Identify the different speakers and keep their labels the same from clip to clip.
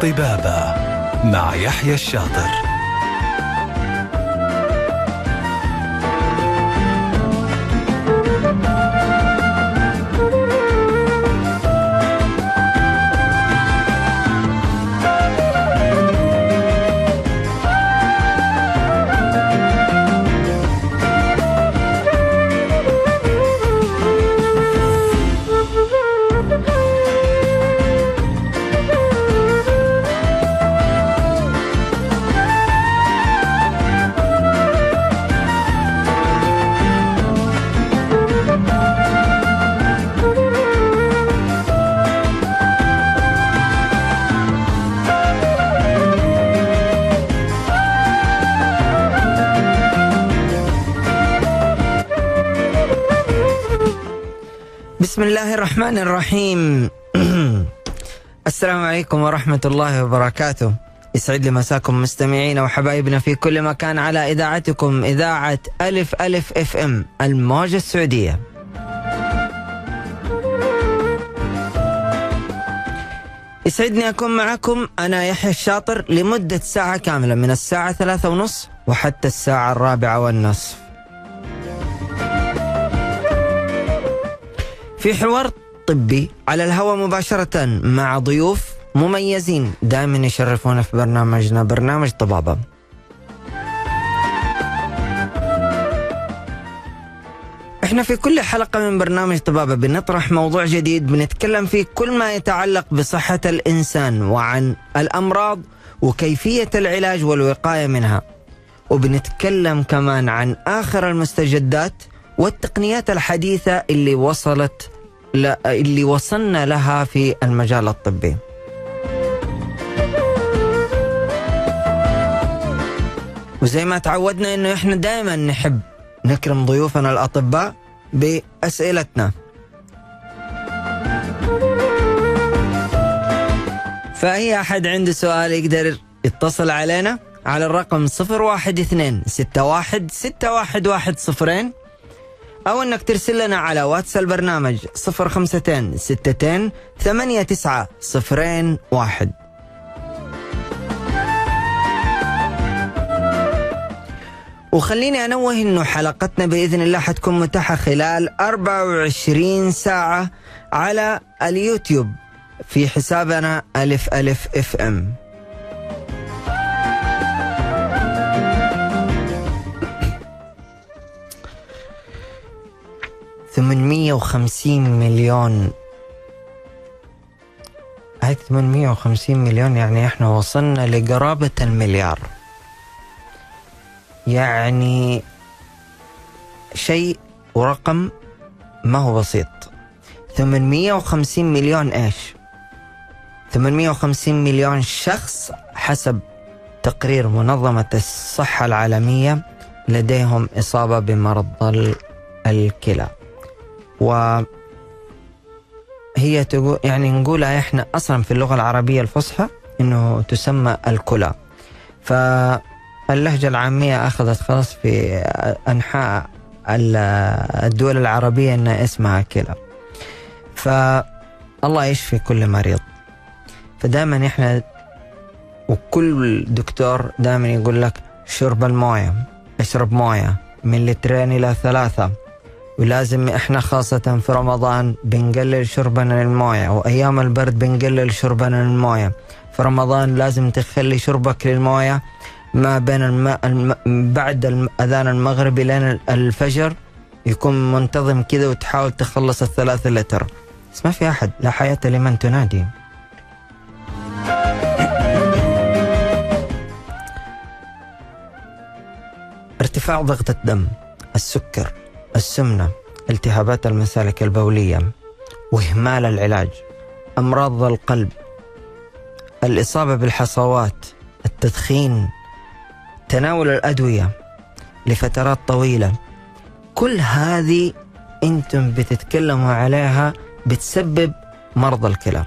Speaker 1: طبابة مع يحيى الشاطر.
Speaker 2: الله الرحمن الرحيم السلام عليكم ورحمة الله وبركاته يسعد لي مساكم مستمعينا وحبايبنا في كل مكان على إذاعتكم إذاعة ألف ألف اف ام الموجة السعودية يسعدني أكون معكم أنا يحيى الشاطر لمدة ساعة كاملة من الساعة ثلاثة ونص وحتى الساعة الرابعة والنصف في حوار طبي على الهواء مباشرة مع ضيوف مميزين دائما يشرفونا في برنامجنا برنامج طبابة إحنا في كل حلقة من برنامج طبابة بنطرح موضوع جديد بنتكلم فيه كل ما يتعلق بصحة الإنسان وعن الأمراض وكيفية العلاج والوقاية منها وبنتكلم كمان عن آخر المستجدات والتقنيات الحديثة اللي وصلت. اللي وصلنا لها في المجال الطبي. وزي ما تعودنا إنه إحنا دائما نحب نكرم ضيوفنا الأطباء بأسئلتنا. فأي أحد عنده سؤال يقدر يتصل علينا على الرقم 012 61 6110 أو أنك ترسل لنا على واتس البرنامج 052 62 89 صفرين واحد. وخليني أنوه أنه حلقتنا بإذن الله حتكون متاحة خلال 24 ساعة على اليوتيوب في حسابنا ألف ألف إف إم. ثمانمية وخمسين مليون. هاي 850 مليون يعني إحنا وصلنا لقرابة المليار. يعني شيء ورقم ما هو بسيط. 850 مليون إيش؟ 850 مليون شخص حسب تقرير منظمة الصحة العالمية لديهم إصابة بمرض الكلى. و هي تقول يعني نقولها إحنا أصلا في اللغة العربية الفصحى إنه تسمى الكلى. فاللهجه العامية أخذت خلاص في أنحاء الدول العربية ان اسمها كلى. فالله يشفي كل مريض. فدائما إحنا وكل دكتور دائما يقول لك شرب الموية اشرب موية من لترين إلى ثلاثة. ولازم إحنا خاصة في رمضان بنقلل شربنا للموية وأيام البرد بنقلل شربنا للموية. في رمضان لازم تخلي شربك للموية ما بين الم... الم... بعد أذان المغرب لين الفجر يكون منتظم كذا وتحاول تخلص الثلاثة لتر. بس ما في أحد لا حياة لمن تنادي. ارتفاع ضغط الدم السكر. السمنة التهابات المسالك البولية وإهمال العلاج أمراض القلب الإصابة بالحصوات التدخين تناول الأدوية لفترات طويلة. كل هذه أنتم بتتكلموا عليها بتسبب مرض الكلى.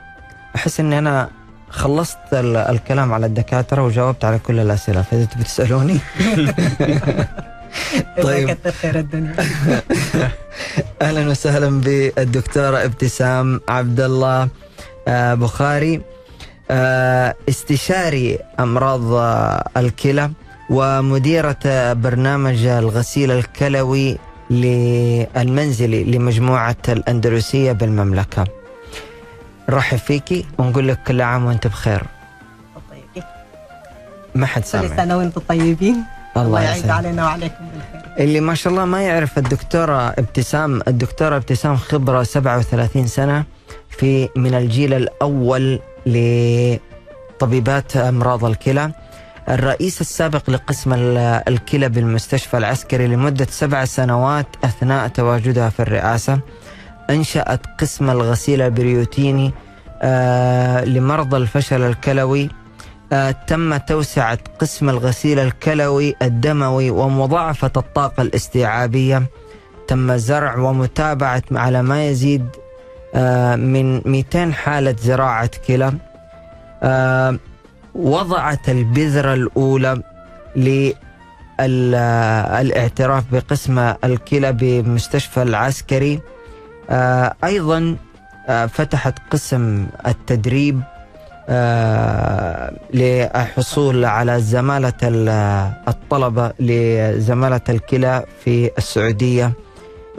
Speaker 2: أحس أني أنا خلصت الكلام على الدكاترة وجاوبت على كل الأسئلة. فإذا بتسألوني
Speaker 3: طيب. كثر خير الدنيا.
Speaker 2: أهلا وسهلا بالدكتورة ابتسام عبد الله بخاري. آه، استشاري أمراض آه، الكلى ومديرة آه، برنامج الغسيل الكلوي المنزلي لمجموعة الأندلسية بالمملكة. رحب فيكي ونقول لك كل عام وأنت بخير.
Speaker 3: طيبين
Speaker 2: ما حد
Speaker 3: كل
Speaker 2: سامع.
Speaker 3: سنة وأنتم طيبين.
Speaker 2: الله
Speaker 3: يعيد علينا وعليكم بالخير.
Speaker 2: اللي ما شاء الله ما يعرف الدكتورة ابتسام الدكتورة ابتسام خبرة 37 سنة في من الجيل الأول لطبيبات أمراض الكلى. الرئيس السابق لقسم ال- الكلى بالمستشفى العسكري لمدة سبع سنوات أثناء تواجدها في الرئاسة أنشأت قسم الغسيل البريتوني آه لمرضى الفشل الكلوي. تم توسعة قسم الغسيل الكلوي الدموي ومضاعفة الطاقة الاستيعابية. تم زرع ومتابعة على ما يزيد آه، من 200 حالة زراعة كلى. آه، وضعت البذرة الأولى للاعتراف بقسم الكلى بمستشفى العسكري. آه، أيضا آه، فتحت قسم التدريب آه، للحصول على زمالة ال- الطلبة لزمالة الكلى في السعودية.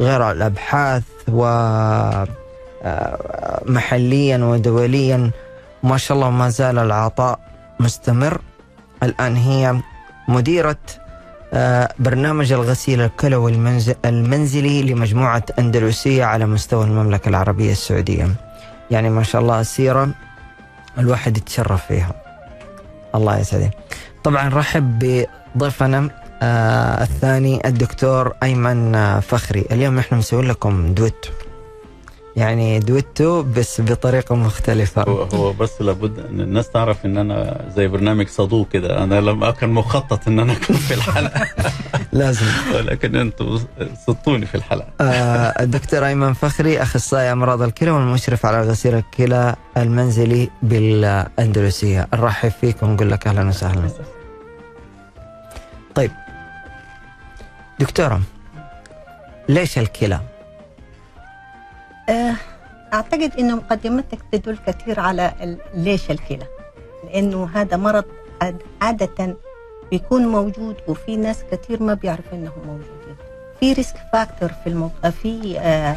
Speaker 2: غير الأبحاث ومحليا ودوليا ما شاء الله ما زال العطاء مستمر. الآن هي مديرة آه، برنامج الغسيل الكلوي المنز- المنزلي لمجموعة أندلسية على مستوى المملكة العربية السعودية. يعني ما شاء الله سيرة الواحد يتشرف فيها. الله يسعدك. طبعا رحب بضيفنا آه الثاني الدكتور أيمن آه، فخري. اليوم إحنا مسوي لكم دويتو. يعني دويتو بس بطريقة مختلفة.
Speaker 4: هو هو بس لابد إن الناس تعرف إن أنا زي برنامج صدوق كده. أنا لما كان مخطط إن أنا أكون في الحلقة.
Speaker 2: لازم.
Speaker 4: ولكن أنتم صدتوني في الحلقة.
Speaker 2: آه الدكتور أيمن فخري أخصائي أمراض الكلى والمشرف على غسيل الكلى المنزلي بالأندلسية. نرحب فيك ونقول لك أهلا وسهلا. دكتورة ليش الكلى؟
Speaker 3: آه، أعتقد إنه مقدمتك تدل كثير على ليش الكلى. لأنه هذا مرض عاد- عادة بيكون موجود وفي ناس كثير ما بيعرفوا إنه موجودين في risk factor في المو... آه، في آه،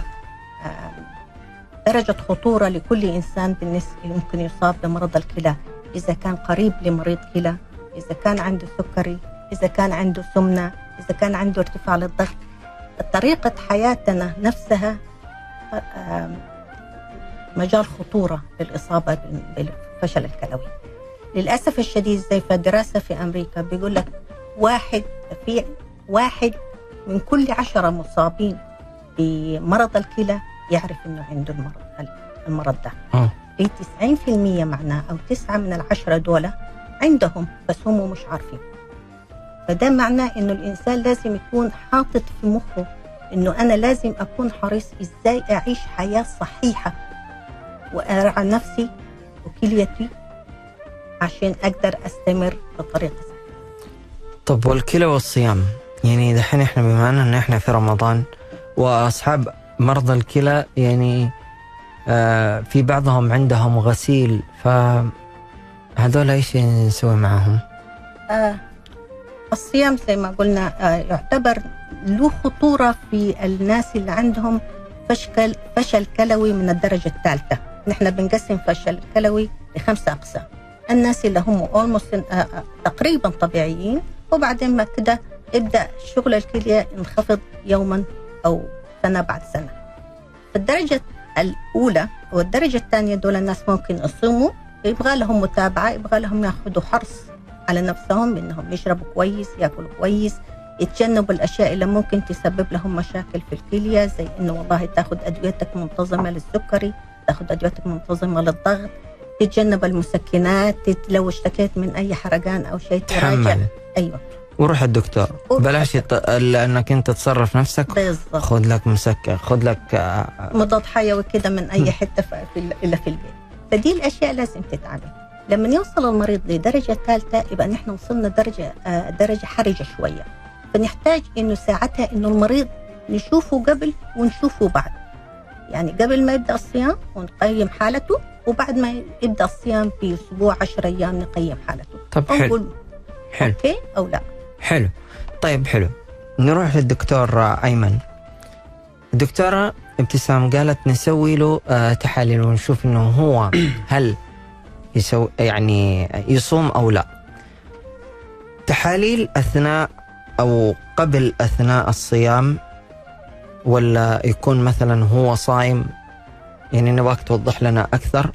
Speaker 3: درجة خطورة لكل إنسان بالنسبة ممكن يصاب بمرض الكلى. إذا كان قريب لمريض كلى إذا كان عنده سكري إذا كان عنده سمنة إذا كان عنده ارتفاع للضغط. طريقة حياتنا نفسها مجال خطورة للإصابة بال- بالفشل الكلوي. للأسف الشديد زي في دراسة في أمريكا بيقول لك واحد في واحد من كل عشرة مصابين بمرض الكلى يعرف إنه عنده المرض المرض ده.
Speaker 2: آه.
Speaker 3: في 90% معناه أو تسعة من العشرة دول عندهم بس هم مش عارفين. فده معناه إنه الإنسان لازم يكون حاطط في مخه إنه أنا لازم أكون حريص إزاي أعيش حياة صحيحة وأرعى نفسي وكليتي عشان أقدر أستمر بطريقة صحيحة
Speaker 2: طب والكلى والصيام يعني دحين إحنا بما إن إحنا في رمضان وأصحاب مرضى الكلى يعني آه في بعضهم عندهم غسيل فهذول إيش نسوي معهم؟
Speaker 3: آه الصيام زي ما قلنا آه يعتبر له خطورة في الناس اللي عندهم فشل فشل كلوي من الدرجة الثالثة. نحن بنقسم فشل كلوي لخمسة أقسام. الناس اللي هم almost آه آه تقريبا طبيعيين وبعدين ما كده يبدأ شغل الكلية ينخفض يوما أو سنة بعد سنة. في الدرجة الأولى والدرجة الثانية دول الناس ممكن يصوموا يبغى لهم متابعة يبغى لهم ياخذوا حرص على نفسهم إنهم يشربوا كويس ياكلوا كويس يتجنبوا الأشياء اللي ممكن تسبب لهم مشاكل في الكلية زي إنه والله تاخذ أدويتك منتظمة للسكري تاخذ أدويتك منتظمة للضغط تتجنب المسكنات لو اشتكيت من أي حرقان أو شيء تراجع.
Speaker 2: تحمل
Speaker 3: أيوه.
Speaker 2: وروح الدكتور.
Speaker 3: وروح
Speaker 2: بلاش يط... انك أنت تصرف نفسك.
Speaker 3: بالضبط.
Speaker 2: خذ لك مسكن خذ لك آه،
Speaker 3: مضاد حيوي كده من أي حتة في في ال- إلا في البيت. فدي الأشياء لازم تتعمل لما يوصل المريض لدرجة ثالثة يبقى نحن وصلنا درجة آه، درجة حرجة شوية. فنحتاج إنه ساعتها إنه المريض نشوفه قبل ونشوفه بعد. يعني قبل ما يبدأ الصيام ونقيم حالته وبعد ما يبدأ الصيام باسبوع 10 أيام نقيم حالته.
Speaker 2: طب حلو. حلو.
Speaker 3: أوكي أو لا.
Speaker 2: حلو. طيب حلو. نروح للدكتور أيمن. الدكتورة ابتسام قالت نسوي له آه، تحاليل ونشوف إنه هو هل يسوي يعني يصوم أو لا. تحاليل أثناء أو قبل أثناء الصيام ولا يكون مثلا هو صايم؟ يعني نبغاك توضح لنا أكثر.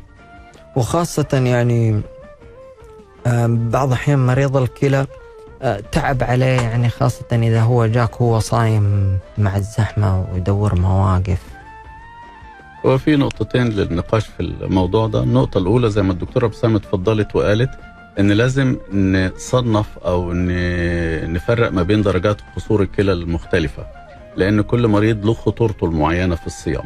Speaker 2: وخاصة يعني آه، بعض الاحيان مريض الكلى آه، تعب عليه يعني خاصة إذا هو جاك هو صايم مع الزحمة ويدور مواقف.
Speaker 4: هو في نقطتين للنقاش في الموضوع ده. النقطة الأولى زي ما الدكتورة ابتسام اتفضلت وقالت إن لازم نصنف أو ن- نفرق ما بين درجات قصور الكلى المختلفة لأن كل مريض له خطورته المعينة في الصيام.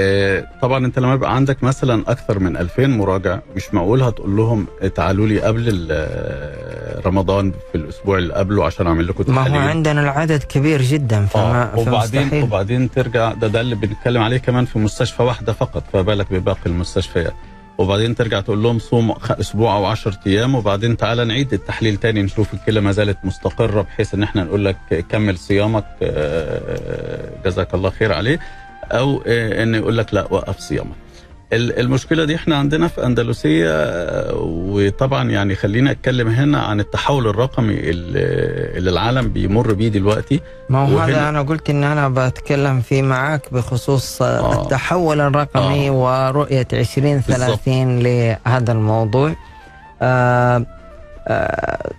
Speaker 4: آه، طبعا أنت لما يبقى عندك مثلا أكثر من 2000 مراجع مش معقول هتقول لهم تعالوا لي قبل ال- رمضان في الأسبوع اللي قبله عشان أعمل لكم
Speaker 2: ما هو
Speaker 4: تحاليل
Speaker 2: عندنا العدد كبير جدا فما
Speaker 4: آه وبعدين
Speaker 2: فمستحيل
Speaker 4: وبعدين ترجع ده ده اللي بنتكلم عليه كمان في مستشفى واحدة فقط فبالك بباقي المستشفيات. وبعدين ترجع تقول لهم صوم أسبوع أو 10 أيام وبعدين تعالى نعيد التحليل تاني نشوف الكلى ما زالت مستقرة بحيث إن إحنا نقول لك كمل صيامك آه، جزاك الله خير عليه أو آه، إن يقول لك لا وقف صيامك. المشكلة دي إحنا عندنا في أندلسية وطبعا يعني خلينا أتكلم هنا عن التحول الرقمي اللي العالم بيمر بيه دلوقتي
Speaker 2: ما هو هذا أنا قلت إن أنا بتكلم فيه معاك بخصوص آه. التحول الرقمي
Speaker 4: آه.
Speaker 2: ورؤية 2030 لهذا الموضوع آه آه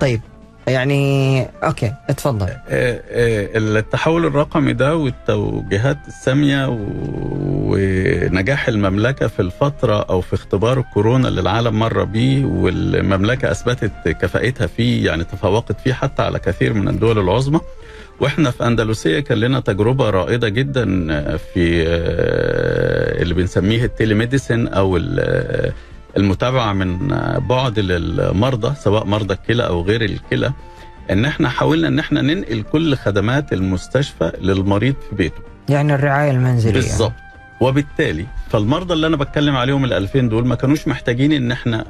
Speaker 2: طيب يعني okay اتفضل.
Speaker 4: آه، آه، التحول الرقمي ده والتوجيهات السامية و- ونجاح المملكة في الفترة أو في اختبار الكورونا اللي العالم مر بيه والمملكة أثبتت كفاءتها فيه يعني تفوقت فيه حتى على كثير من الدول العظمى. وإحنا في أندلسية كان لنا تجربة رائدة جدا في آه، اللي بنسميه ال telemedicine أو المتابعة من بعد للمرضى سواء مرضى الكلى أو غير الكلى إن إحنا حاولنا إن إحنا ننقل كل خدمات المستشفى للمريض في بيته.
Speaker 2: يعني الرعاية المنزلية.
Speaker 4: بالظبط. وبالتالي فالمرضى اللي أنا بتكلم عليهم ال 2000 دول ما كانوش محتاجين إن إحنا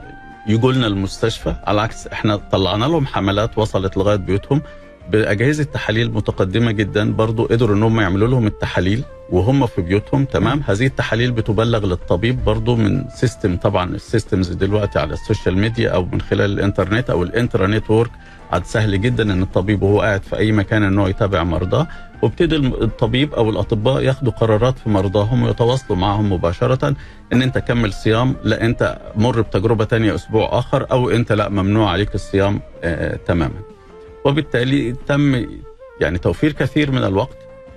Speaker 4: يجوا لنا المستشفى على العكس إحنا طلعنا لهم حملات وصلت لغاية بيوتهم. بأجهزة تحاليل متقدمة جدا برضو قدروا ان هم يعملوا لهم التحاليل وهم في بيوتهم. تمام؟ هذه التحاليل بتبلغ للطبيب برضو من system طبعا ال systems دلوقتي على ال social media أو من خلال الإنترنت أو ال intra network. عاد سهل جدا إن الطبيب وهو قاعد في أي مكان إن هو يتابع مرضاه. وابتدي الطبيب أو الأطباء ياخدوا قرارات في مرضاهم ويتواصلوا معهم مباشرة إن أنت كمل صيام لا أنت مر بتجربة تانية أسبوع آخر أو أنت لا ممنوع عليك الصيام آه تماما. وبالتالي تم يعني توفير كثير من الوقت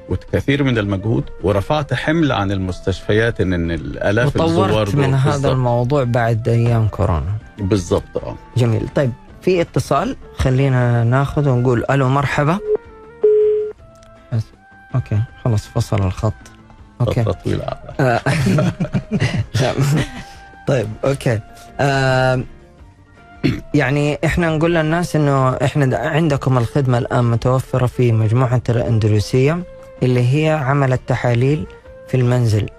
Speaker 4: وكثير من المجهود ورفعت حمل عن المستشفيات ان إن الآلاف الزوار
Speaker 2: من هذا
Speaker 4: بالظبط-
Speaker 2: الموضوع بعد أيام كورونا.
Speaker 4: بالظبط آه.
Speaker 2: جميل. طيب في اتصال خلينا ناخذ ونقول ألو مرحبا. بس. okay خلاص فصل الخط.
Speaker 4: أوكي. طويلة.
Speaker 2: آه. طيب okay. آه يعني إحنا نقول للناس إنه إحنا عندكم الخدمة الآن متوفرة في مجموعة الأندلسية اللي هي عمل التحاليل في المنزل.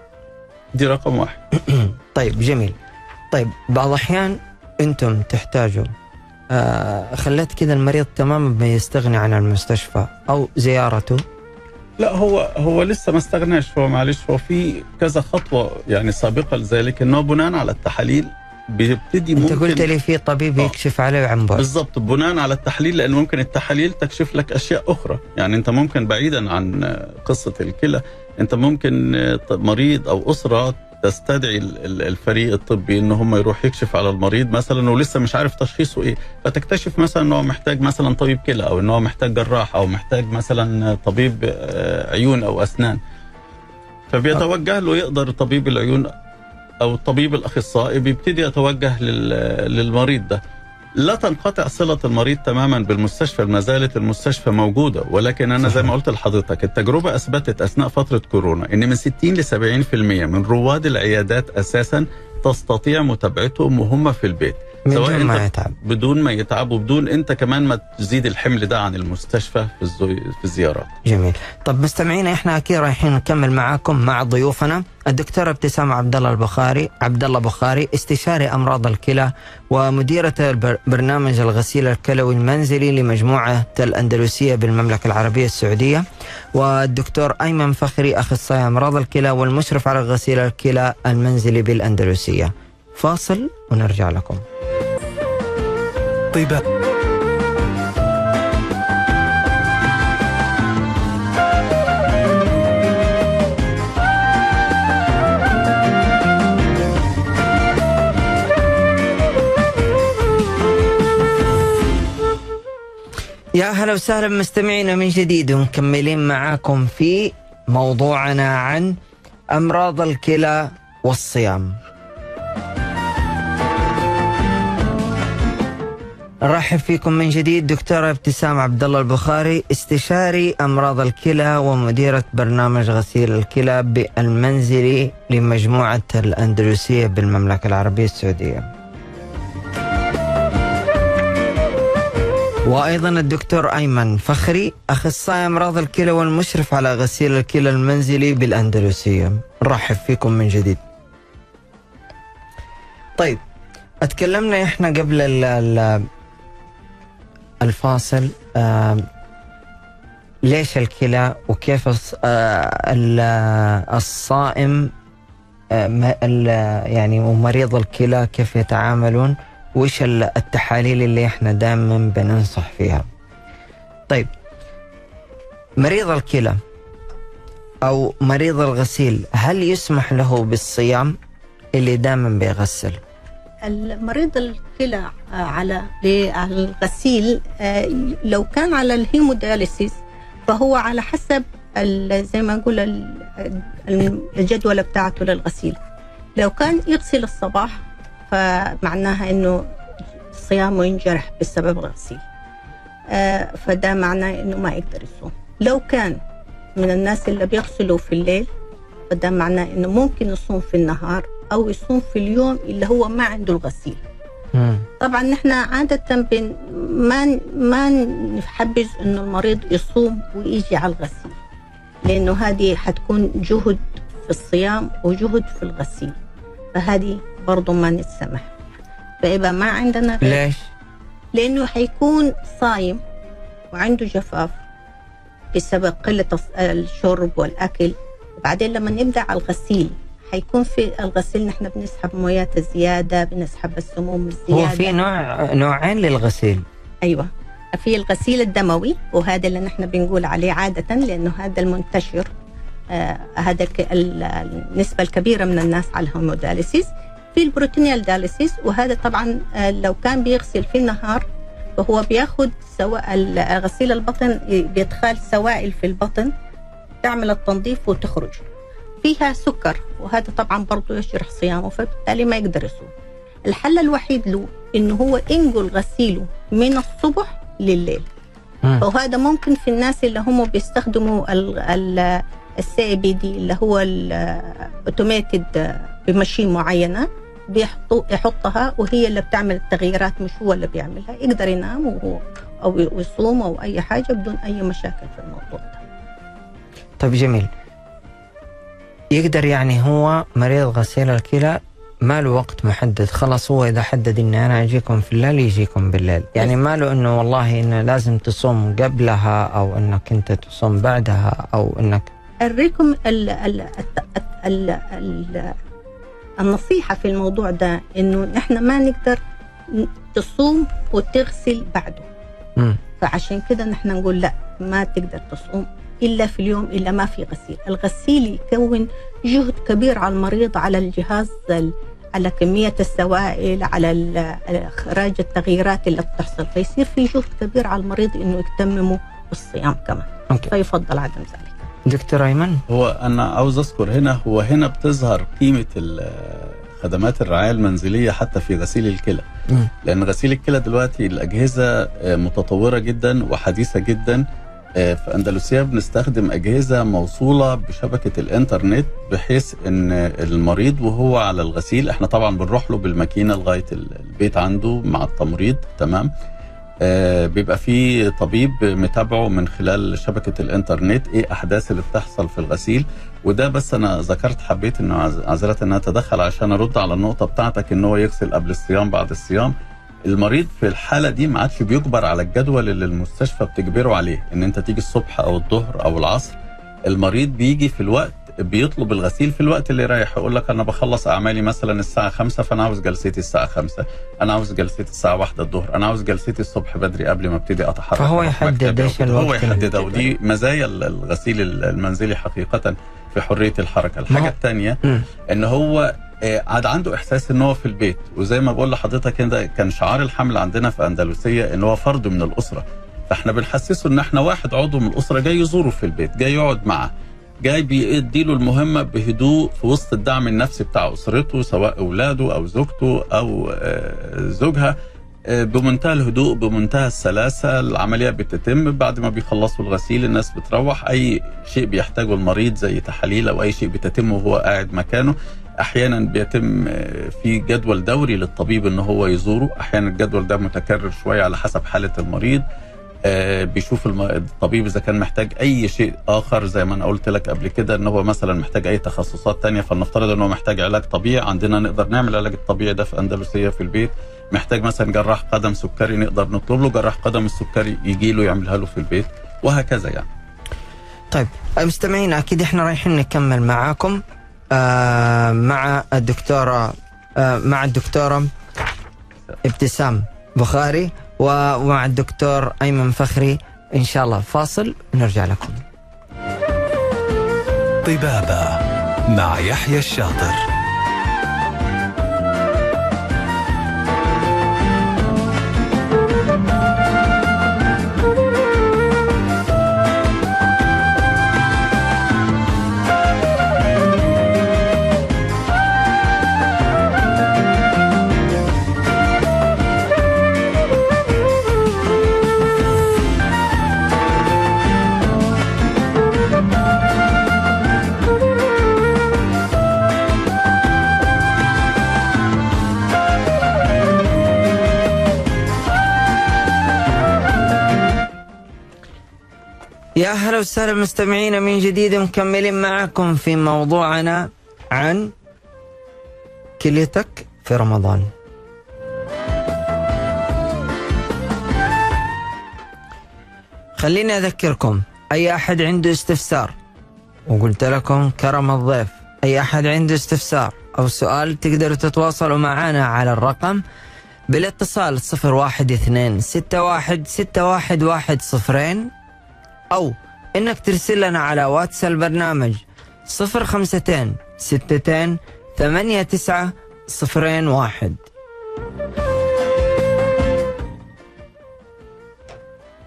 Speaker 4: دي رقم واحد.
Speaker 2: طيب جميل. طيب بعض الأحيان أنتم تحتاجوا آه خليت كذا المريض تماما بيستغني عن المستشفى أو زيارته؟
Speaker 4: لا هو هو لسه ما استغناش هو معلش هو في كذا خطوة يعني سابقة لذلك إنه بناء على التحاليل بيبتدي ممكن
Speaker 2: قلت لي في طبيب
Speaker 4: آه.
Speaker 2: يكشف عليه عن بعد
Speaker 4: بالضبط بناء على التحليل لأن ممكن التحاليل تكشف لك أشياء أخرى. يعني أنت ممكن بعيدا عن قصة الكلى أنت ممكن مريض أو أسرة تستدعي ال- ال- الفريق الطبي إن هم يروح يكشف على المريض مثلا ولسه مش عارف تشخيصه إيه. فتكتشف مثلا إن هو محتاج مثلا طبيب كلى أو إن هو محتاج جراح أو محتاج مثلا طبيب آه، عيون أو أسنان. فبيتوجه له يقدر طبيب العيون أو الطبيب الأخصائي بيبتدي يتوجه لل- للمريض ده. لا تنقطع صلة المريض تماما بالمستشفى ما زالت المستشفى موجودة. ولكن أنا زي ما قلت لحضرتك التجربة أثبتت أثناء فترة كورونا أن من 60 ل 70% من رواد العيادات أساسا تستطيع متابعتهم وهم في البيت. سواء
Speaker 2: ما يتعب.
Speaker 4: بدون ما يتعب وبدون انت كمان ما تزيد الحمل ده عن المستشفى في الزو... في الزيارات.
Speaker 2: جميل. طب مستمعينا إحنا أكيد رايحين نكمل معاكم مع ضيوفنا. الدكتورة ابتسام عبد الله البخاري عبد الله بخاري استشاري أمراض الكلى ومديرة برنامج الغسيل الكلوي المنزلي لمجموعة الاندلسية بالمملكة العربية السعودية والدكتور أيمن فخري اخصائي امراض الكلى والمشرف على غسيل الكلى المنزلي بالأندلسية. فاصل ونرجع لكم.
Speaker 1: طيبة
Speaker 2: يا هلا وسهلا مستمعينا من جديد ومكملين معاكم في موضوعنا عن أمراض الكلى والصيام. نرحب فيكم من جديد دكتورة ابتسام عبد الله البخاري استشاري أمراض الكلى ومديرة برنامج غسيل الكلى بالمنزلي لمجموعة الأندلسية بالمملكة العربية السعودية. وأيضا الدكتور أيمن فخري أخصائي أمراض الكلى والمشرف على غسيل الكلى المنزلي بالأندلسية. نرحب فيكم من جديد. طيب اتكلمنا إحنا قبل ال- ال- الفاصل ليش الكلى وكيف آه، ال- الصائم آه، يعني ومريض الكلى كيف يتعاملون؟ وش ال- التحاليل اللي إحنا دائما بننصح فيها؟ طيب مريض الكلى أو مريض الغسيل هل يسمح له بالصيام اللي دائما بيغسل
Speaker 3: المريض الكلى آه، على الغسيل آه، لو كان على الهيمودياليسيس فهو على حسب زي ما نقول ال- ال- الجدولة بتاعته للغسيل. لو كان يغسل الصباح فمعناها إنه صيامه ينجرح بسبب الغسيل آه، فده معناه إنه ما يقدر يصوم. لو كان من الناس اللي بيغسلوا في الليل فده معناه إنه ممكن يصوم في النهار أو يصوم في اليوم اللي هو ما عنده الغسيل.
Speaker 2: مم.
Speaker 3: طبعا نحن عادة بن ما ما نحبذ إنه المريض يصوم ويجي على الغسيل لأنه هذه حتكون جهد في الصيام وجهد في الغسيل. فهذه برضه ما نتسمح. فيبقى ما عندنا غير
Speaker 2: ليش؟
Speaker 3: لأنه حيكون صايم وعنده جفاف بسبب قلة الشرب والأكل. وبعدين لما نبدأ على الغسيل حيكون في الغسيل نحن بنسحب مويات الزيادة بنسحب السموم
Speaker 2: هو
Speaker 3: الزيادة.
Speaker 2: في نوع نوعين للغسيل.
Speaker 3: أيوه. في الغسيل الدموي وهذا اللي نحن بنقول عليه عادة لأنه هذا المنتشر آه هذا النسبة الكبيرة من الناس على ال hemodialysis في ال peritoneal dialysis وهذا طبعا آه لو كان بيغسل في النهار فهو بياخد سواء غسيل البطن بيدخل سوائل في البطن تعمل التنظيف وتخرج. فيها سكر وهذا طبعا برضه يجرح صيامه فبالتالي ما يقدر يصوم. الحل الوحيد له إنه هو ينقل غسيله من الصبح لليل. وهذا ممكن في الناس اللي هم بيستخدموا ال CPD اللي هو ال automated ب machine معينة. بيحطوا يحطها وهي اللي بتعمل التغييرات مش هو اللي بيعملها. يقدر ينام وهو أو يصوم أو أي حاجة بدون أي مشاكل في الموضوع ده.
Speaker 2: طيب جميل. يقدر يعني هو مريض غسيل الكلى ما له وقت محدد. خلاص هو إذا حدد إني أنا أجيكم في الليل يجيكم بالليل. يعني ما له إنه والله انه لازم تصوم قبلها أو إنك أنت تصوم بعدها أو إنك
Speaker 3: أريكم ال ال ال ال النصيحة في الموضوع ده إنه نحن ما نقدر تصوم وتغسل بعده.
Speaker 2: مم.
Speaker 3: فعشان كده نحن نقول لا ما تقدر تصوم إلا في اليوم إلا ما في غسيل. الغسيل يكون جهد كبير على المريض على الجهاز ال- على كمية السوائل على إخراج التغييرات اللي بتحصل. فيصير في جهد كبير على المريض إنه يتممه بالصيام كمان.
Speaker 2: أوكي.
Speaker 3: فيفضل عدم ذلك.
Speaker 2: دكتور أيمن؟
Speaker 4: هو أنا عاوز أذكر هنا هو هنا بتظهر قيمة خدمات الرعاية المنزلية حتى في غسيل الكلى. لأن غسيل الكلى دلوقتي الأجهزة آه، متطورة جدا وحديثة جدا. آه، في اندلسيا بنستخدم أجهزة موصولة بشبكة الإنترنت بحيث إن المريض وهو على الغسيل إحنا طبعا بنروح له بالماكينة لغاية البيت عنده مع التمريض تمام؟ بيبقى في طبيب متابعه من خلال شبكة الإنترنت إيه أحداث اللي بتحصل في الغسيل. وده بس أنا ذكرت حبيت إنه عذرت إنها اتدخل عشان أرد على النقطة بتاعتك إن هو يغسل قبل الصيام بعد الصيام. المريض في الحالة دي ما عادش بيجبر على الجدول اللي المستشفى بتجبره عليه إن أنت تيجي الصبح أو الظهر أو العصر. المريض بيجي في الوقت بيطلب الغسيل في الوقت اللي رايح. يقول لك أنا بخلص أعمالي مثلا الساعة 5 فأنا عاوز جلستي الساعة 5 أنا عاوز جلستي الساعة 1 الظهر. أنا عاوز جلستي الصبح بدري قبل ما أبتدي أتحرك.
Speaker 2: فهو يحدد
Speaker 4: كده.
Speaker 2: الوقت
Speaker 4: هو يحددها ودي مزايا الغسيل المنزلي حقيقة في
Speaker 2: حرية
Speaker 4: الحركة. الحاجة
Speaker 2: الثانية.
Speaker 4: إن هو آه، عاد عنده إحساس إن هو في البيت. وزي ما بقول لحضرتك كده كان شعار الحمل عندنا في أندلسية إن هو فرد من الأسرة. فإحنا بنحسسه إن إحنا واحد عضو من الأسرة جاي يزوره في البيت جاي يقعد معاه. جاي بيديله المهمة بهدوء في وسط الدعم النفسي بتاع أسرته سواء أولاده أو زوجته أو آه، زوجها آه، بمنتهى الهدوء بمنتهى السلاسة العملية بتتم. بعد ما بيخلصوا الغسيل الناس بتروح. أي شيء بيحتاجه المريض زي تحاليل أو أي شيء بيتم وهو قاعد مكانه أحيانا بيتم آه، في جدول دوري للطبيب إن هو يزوره. أحيانا الجدول ده متكرر شوية على حسب حالة المريض. بيشوف الم- الطبيب إذا كان محتاج أي شيء آخر زي ما أنا قلت لك قبل كده إن هو مثلا محتاج أي تخصصات تانية فلنفترض إن هو محتاج علاج طبيعي عندنا نقدر نعمل العلاج الطبيعي ده في أندلسية في البيت. محتاج مثلا جراح قدم سكري نقدر نطلب له جراح قدم السكري يجي له يعملها له في البيت وهكذا يعني.
Speaker 2: طيب مستمعينا أكيد إحنا رايحين نكمل معاكم آه مع الدكتورة آه مع الدكتورة ابتسام بخاري. ومع الدكتور أيمن فخري. إن شاء الله فاصل ونرجع لكم.
Speaker 1: طبابة مع يحيى الشاطر.
Speaker 2: وسهلا مستمعينا من جديد مكملين معكم في موضوعنا عن كليتك في رمضان. خليني أذكركم أي أحد عنده استفسار؟ وقلت لكم كرم الضيف. أي أحد عنده استفسار أو سؤال تقدروا تتواصلوا معنا على الرقم بالاتصال صفر واحد اثنين ستة واحد ستة واحد واحد صفرين أو إنك ترسل لنا على واتس البرنامج صفر خمستين ستتين ثمانية تسعة صفرين واحد.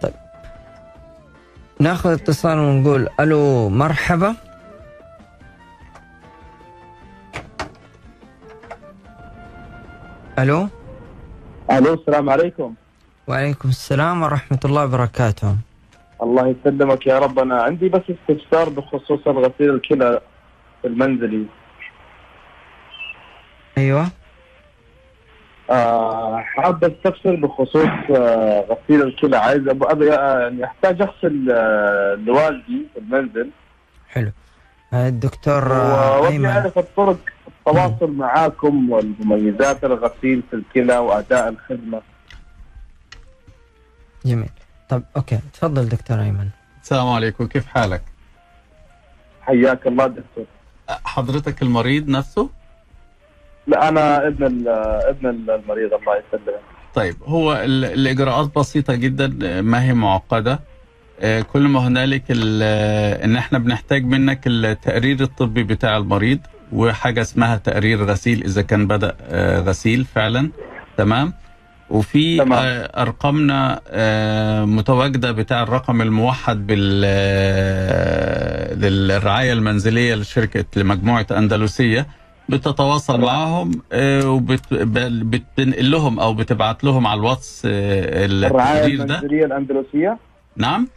Speaker 2: طيب. ناخذ اتصال ونقول ألو مرحبا. ألو.
Speaker 5: ألو السلام عليكم.
Speaker 2: وعليكم السلام ورحمة الله وبركاته.
Speaker 5: الله يسلمك يا رب أنا عندي بس استفسار بخصوص الغسيل الكلى المنزلي.
Speaker 2: أيوة.
Speaker 5: آه حاب استفسر بخصوص آه غسيل الكلى. عايز ابو أبي آه، يعني أحتاج أغسل آه لوالدي في المنزل.
Speaker 2: حلو. الدكتور آه، أيمن.
Speaker 5: أعرف الطرق التواصل معاكم والمميزات الغسيل في الكلى وأداء الخدمة.
Speaker 2: جميل. طب أوكي. تفضل دكتور أيمن.
Speaker 4: السلام عليكم. كيف حالك؟
Speaker 5: حياك الله دكتور.
Speaker 4: حضرتك المريض نفسه؟
Speaker 5: لا أنا ابن ال- ابن المريض. الله يسلمك.
Speaker 4: طيب هو ال- الإجراءات بسيطة جدا ما هي معقدة؟ آه، كل ما هنالك ال- إن إحنا بنحتاج منك التقرير الطبي بتاع المريض وحاجة اسمها تقرير غسيل إذا كان بدأ آه، غسيل فعلا. تمام؟ وفي
Speaker 5: تمام.
Speaker 4: آه، أرقامنا آه، متواجدة بتاع الرقم الموحد بال آه، للرعاية المنزلية لشركة لمجموعة أندلسية. بتتواصل معاهم وبتنقل لهم أو بتبعت لهم على الواتس
Speaker 5: الرعاية
Speaker 4: التقرير ده.
Speaker 5: المنزلية الأندلسية؟
Speaker 4: نعم.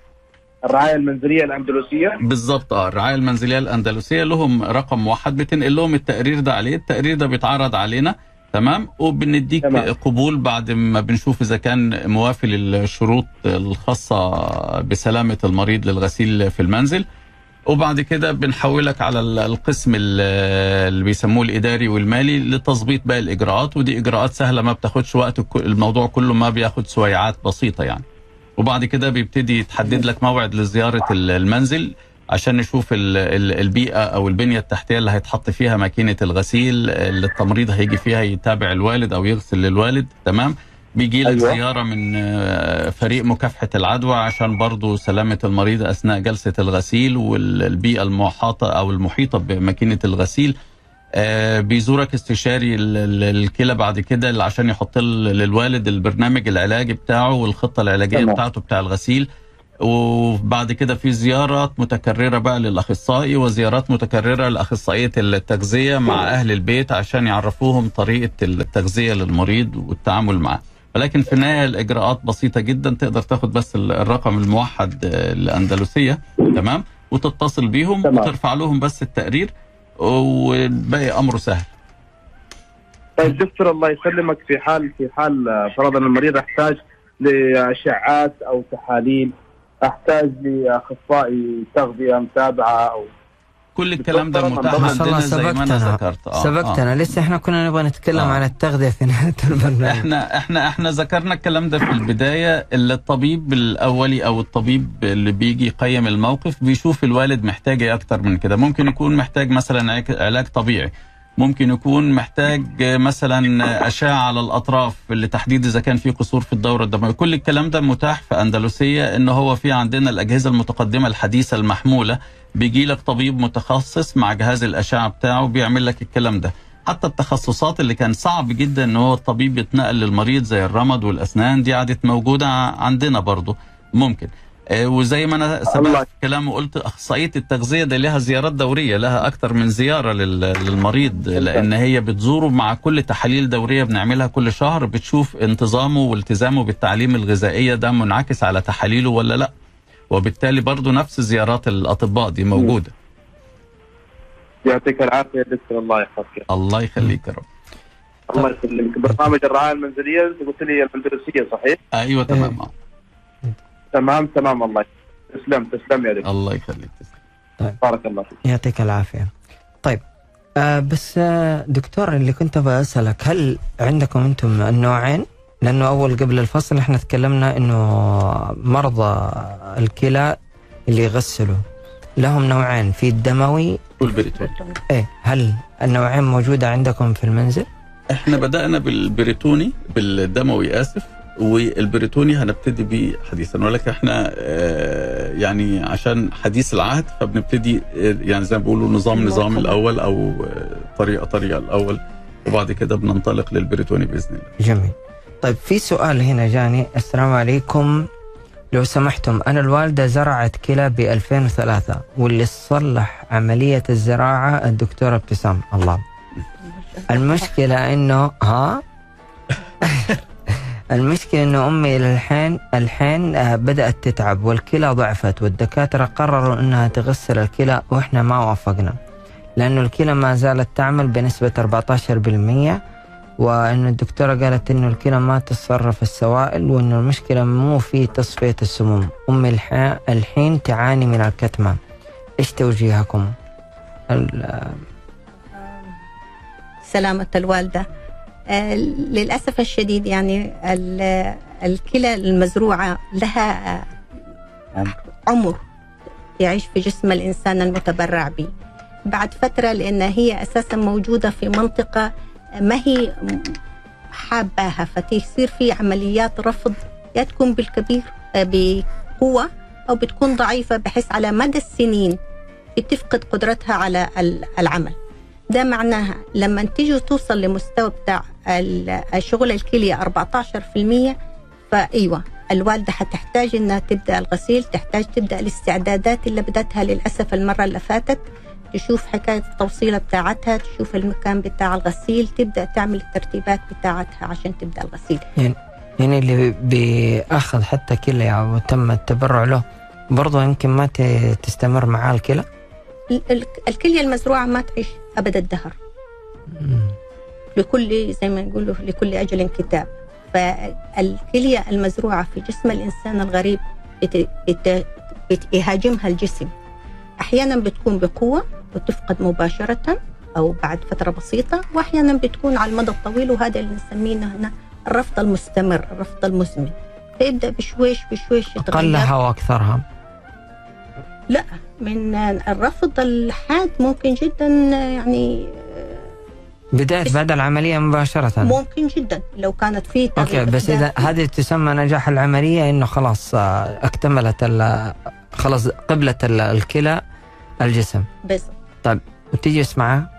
Speaker 5: الرعاية المنزلية الأندلسية؟
Speaker 4: بالظبط آه الرعاية المنزلية الأندلسية لهم رقم موحد بتنقل لهم التقرير ده عليه. التقرير ده بيتعرض علينا. تمام؟ وبنديك
Speaker 5: تمام.
Speaker 4: قبول بعد ما بنشوف إذا كان موافي للشروط الخاصة بسلامة المريض للغسيل في المنزل. وبعد كده بنحولك على ال- القسم ال- اللي بيسموه الإداري والمالي لتظبيط باقي الإجراءات ودي إجراءات سهلة ما بتاخدش وقت الموضوع كله ما بياخد سويعات بسيطة يعني. وبعد كده بيبتدي يتحدد لك موعد لزيارة ال- المنزل. عشان نشوف ال- ال- البيئة أو البنية التحتية اللي هيتحط فيها ماكينة الغسيل اللي التمريض هيجي فيها يتابع الوالد أو يغسل للوالد تمام بيجي لك
Speaker 5: أيوة.
Speaker 4: زيارة من آه، فريق مكافحة العدوى عشان برضو سلامة المريض أثناء جلسة الغسيل والبيئة المحاطة أو المحيطة بماكينة الغسيل آه، بيزورك استشاري ال- ال- الكلى بعد كده اللي عشان يحط للوالد البرنامج العلاجي بتاعه والخطة العلاجية
Speaker 5: تمام.
Speaker 4: بتاعته بتاع الغسيل وبعد كده في زيارات متكررة بقى للأخصائي وزيارات متكررة لأخصائية التغذية مع أهل البيت عشان يعرفوهم طريقة التغذية للمريض والتعامل معاه. ولكن في النهاية الإجراءات بسيطة جدا تقدر تاخد بس ال- الرقم الموحد آه، الاندلسيه تمام؟ وتتصل بيهم
Speaker 5: تمام.
Speaker 4: وترفع لهم بس التقرير والباقي أمره سهل.
Speaker 5: طيب دكتور الله يسلمك في حال في حال آه، فرضا المريض احتاج لأشعات أو تحاليل. أحتاج لأخصائي تغذية متابعة أو
Speaker 4: كل الكلام ده متاح عندنا زي ما أنا
Speaker 2: سبقتنا.
Speaker 4: ذكرت. آه،
Speaker 2: سبقتنا. لسه إحنا كنا نبغى نتكلم
Speaker 4: آه.
Speaker 2: عن التغذية في نهاية البرنامج.
Speaker 4: إحنا إحنا إحنا ذكرنا الكلام ده في البداية اللي الطبيب الأولي أو الطبيب اللي بيجي يقيم الموقف بيشوف الوالد محتاج إيه أكتر من كده. ممكن يكون محتاج مثلا عك- علاج طبيعي. ممكن يكون محتاج مثلا أشعة على الأطراف لتحديد إذا كان في قصور في الدورة الدموية. كل الكلام ده متاح في أندلسية إن هو في عندنا الأجهزة المتقدمة الحديثة المحمولة. بيجي لك طبيب متخصص مع جهاز الأشعة بتاعه بيعمل لك الكلام ده. حتى التخصصات اللي كان صعب جدا إن هو الطبيب يتنقل للمريض زي الرمد والأسنان دي عادت موجودة عندنا برضو. ممكن. وزي ما
Speaker 5: أنا.
Speaker 4: سبقت كلام وقلت أخصائية التغذية دي لها زيارات دورية لها أكتر من زيارة لل- للمريض لأن هي بتزوره مع كل تحاليل دورية بنعملها كل شهر بتشوف انتظامه والتزامه بالتعليم الغذائية ده منعكس على تحاليله ولا لأ. وبالتالي برضو نفس زيارات الأطباء دي موجودة.
Speaker 5: يعطيك العافية دكتور الله يحفظك.
Speaker 4: الله يخليك يا رب.
Speaker 5: الله يسلمك. برنامج الرعاية المنزلية أنت قلت لي الاندلسيه صحيح؟
Speaker 4: أيوه تمام. آه.
Speaker 5: تمام تمام الله تسلم تسلم يا دكتور
Speaker 4: الله يخليك تسلم.
Speaker 5: بارك الله فيك.
Speaker 2: يعطيك العافية. طيب آه بس آه دكتور اللي كنت أبغى أسألك هل عندكم أنتم النوعين؟ لأنه أول قبل الفاصل إحنا تكلمنا إنه مرضى الكلى اللي يغسلوا لهم نوعين في الدموي
Speaker 4: والبريتوني.
Speaker 2: إيه هل النوعين موجودة عندكم في المنزل؟
Speaker 4: إحنا بدأنا بالبريتوني بالدموي آسف. والبريتوني هنبتدي بيه حديثا. ولكن إحنا آه، يعني عشان حديث العهد فبنبتدي آه، يعني زي ما بيقولوا نظام نظام الأول أو آه، طريقة طريقة الأول. وبعد كده بننطلق للبريتوني بإذن الله.
Speaker 2: جميل. طيب في سؤال هنا جاني. السلام عليكم. لو سمحتم أنا الوالدة زرعت كلى ب 2003 واللي صلح عملية الزراعة الدكتورة ابتسام الله. المشكلة إنه ها؟ المشكلة إنه أمي للحين الحين آه، بدأت تتعب والكلى ضعفت والدكاترة قرروا إنها تغسل الكلى وإحنا ما وافقنا. لأنه الكلى ما زالت تعمل بنسبة 14% وأن الدكتورة قالت إنه الكلى ما تتصرف السوائل وإنه المشكلة مو في تصفية السموم. أمي الح- الحين تعاني من الكتمة. إيش توجيهكم؟
Speaker 3: سلامة الوالدة. آه، للأسف الشديد يعني ال- الكلى المزروعة لها
Speaker 4: عمر.
Speaker 3: يعيش في جسم الإنسان المتبرع به بعد فترة لأن هي أساسا موجودة في منطقة ما هي حاباها فتصير في عمليات رفض يا تكون بالكبير آه، بقوة أو بتكون ضعيفة بحيث على مدى السنين بتفقد قدرتها على ال- العمل ده معناها لما تيجي توصل لمستوى بتاع ال- الشغل الكلية 14% فأيوة الوالدة حتحتاج إنها تبدأ الغسيل تحتاج تبدأ الاستعدادات اللي بدأتها للأسف المرة اللي فاتت تشوف حكاية التوصيلة بتاعتها تشوف المكان بتاع الغسيل تبدأ تعمل الترتيبات بتاعتها عشان تبدأ الغسيل.
Speaker 2: يعني اللي بيأخذ حتى كلى وتم التبرع له برضه يمكن ما تستمر معاه الكلى؟
Speaker 3: ال- ال- الكلية المزروعة ما تعيش أبد الدهر. لكل زي ما يقولوا لكل أجل كتاب. فالكلية المزروعة في جسم الإنسان الغريب يهاجمها الجسم. أحيانا بتكون بقوة وتفقد مباشرة أو بعد فترة بسيطة وأحيانا بتكون على المدى الطويل وهذا اللي نسميه هنا الرفض المستمر الرفض المزمن. فيبدأ بشويش بشويش يتغير.
Speaker 2: أقلها وأكثرها.
Speaker 3: لا. من الرفض الحاد ممكن جدا يعني
Speaker 2: بداية
Speaker 3: بس-
Speaker 2: بعد العملية مباشرة.
Speaker 3: ممكن جدا لو كانت في okay
Speaker 2: بس
Speaker 3: إذا.
Speaker 2: هذه تسمى نجاح العملية إنه خلاص آه، اكتملت خلاص قبلت ال- الكلى الجسم.
Speaker 3: بس.
Speaker 2: وتجلس معاه